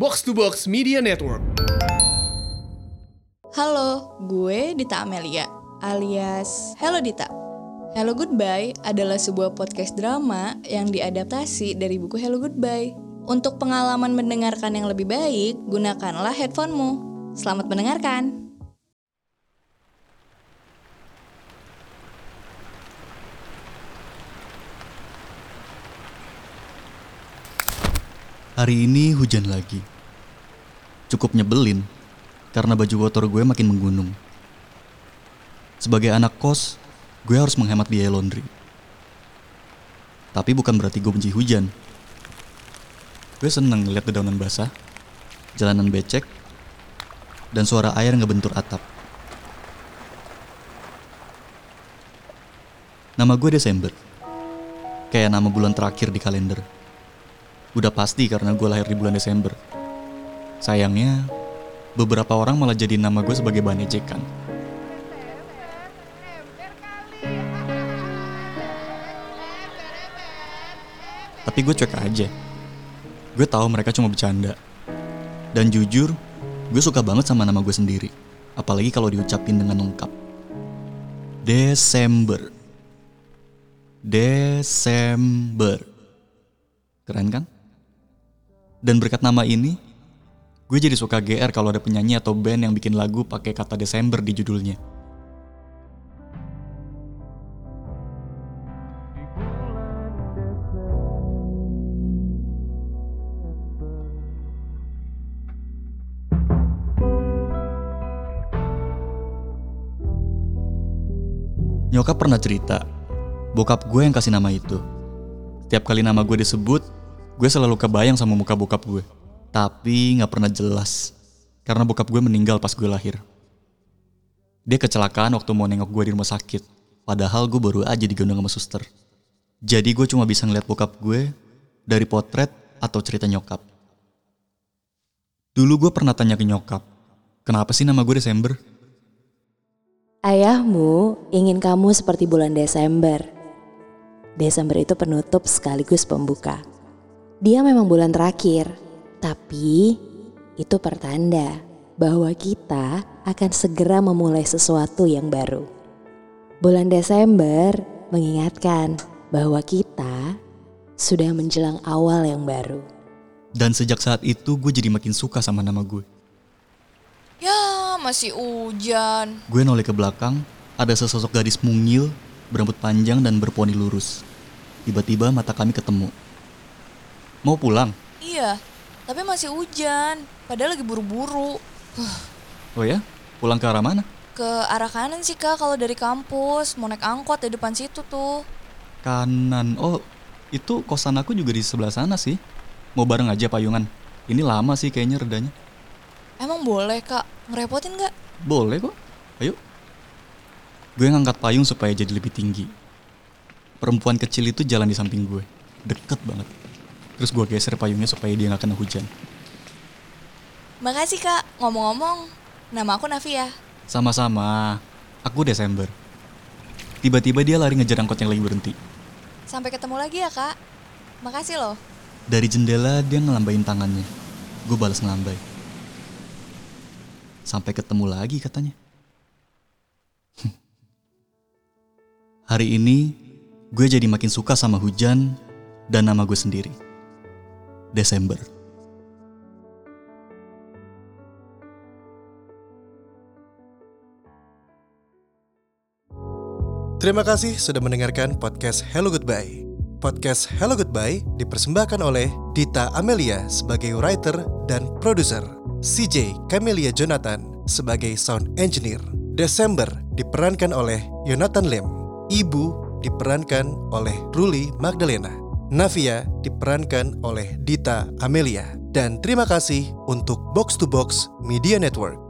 Box to Box Media Network. Halo, gue Dita Amelia, alias Hello Dita. Hello Goodbye adalah sebuah podcast drama yang diadaptasi dari buku Hello Goodbye. Untuk pengalaman mendengarkan yang lebih baik, gunakanlah headphonemu. Selamat mendengarkan. Hari ini hujan lagi. Cukup nyebelin karena baju kotor gue makin menggunung. Sebagai anak kos, gue harus menghemat biaya laundry. Tapi bukan berarti gue benci hujan. Gue seneng lihat dedaunan basah, jalanan becek, dan suara air ngebentur atap. Nama gue Desember. Kayak nama bulan terakhir di kalender. Udah pasti karena gue lahir di bulan Desember. Sayangnya, beberapa orang malah jadi nama gue sebagai bahan ejekan. Tapi gue cuek aja. Gue tahu mereka cuma bercanda. Dan jujur, gue suka banget sama nama gue sendiri. Apalagi kalau diucapin dengan lengkap. Desember. Desember. Keren kan? Dan berkat nama ini, gue jadi suka GR kalau ada penyanyi atau band yang bikin lagu pakai kata Desember di judulnya. Nyokap pernah cerita, bokap gue yang kasih nama itu. Tiap kali nama gue disebut, gue selalu kebayang sama muka bokap gue. Tapi gak pernah jelas, karena bokap gue meninggal pas gue lahir. Dia kecelakaan waktu mau nengok gue di rumah sakit, padahal gue baru aja digendong sama suster. Jadi gue cuma bisa ngeliat bokap gue dari potret atau cerita nyokap. Dulu gue pernah tanya ke nyokap, kenapa sih nama gue Desember? Ayahmu ingin kamu seperti bulan Desember. Desember itu penutup sekaligus pembuka. Dia memang bulan terakhir, tapi itu pertanda bahwa kita akan segera memulai sesuatu yang baru. Bulan Desember mengingatkan bahwa kita sudah menjelang awal yang baru. Dan sejak saat itu gue jadi makin suka sama nama gue. Ya, masih hujan. Gue noleh ke belakang, ada sesosok gadis mungil, berambut panjang dan berponi lurus. Tiba-tiba mata kami ketemu. Mau pulang? Iya, tapi masih hujan. Padahal lagi buru-buru. Oh ya? Pulang ke arah mana? Ke arah kanan sih kak kalau dari kampus. Mau naik angkot di depan situ tuh. Kanan. Oh, itu kosan aku juga di sebelah sana sih. Mau bareng aja payungan. Ini lama sih kayaknya redanya. Emang boleh kak? Ngerepotin gak? Boleh kok. Ayo. Gue ngangkat payung supaya jadi lebih tinggi. Perempuan kecil itu jalan di samping gue. Deket banget. Terus gue geser payungnya supaya dia gak kena hujan. Makasih kak. Ngomong-ngomong, nama aku Navia. Sama-sama. Aku Desember. Tiba-tiba dia lari ngejar angkot yang lagi berhenti. Sampai ketemu lagi ya kak. Makasih loh. Dari jendela dia ngelambain tangannya. Gue balas ngelambai. Sampai ketemu lagi katanya. Hari ini gue jadi makin suka sama hujan dan nama gue sendiri. Desember. Terima kasih sudah mendengarkan podcast Hello Goodbye. Podcast Hello Goodbye dipersembahkan oleh Dita Amelia sebagai writer dan produser, CJ Camelia Jonathan sebagai sound engineer, Desember diperankan oleh Jonathan Lim, Ibu diperankan oleh Ruli Magdalena, Navia diperankan oleh Dita Amelia, dan terima kasih untuk Box to Box Media Network.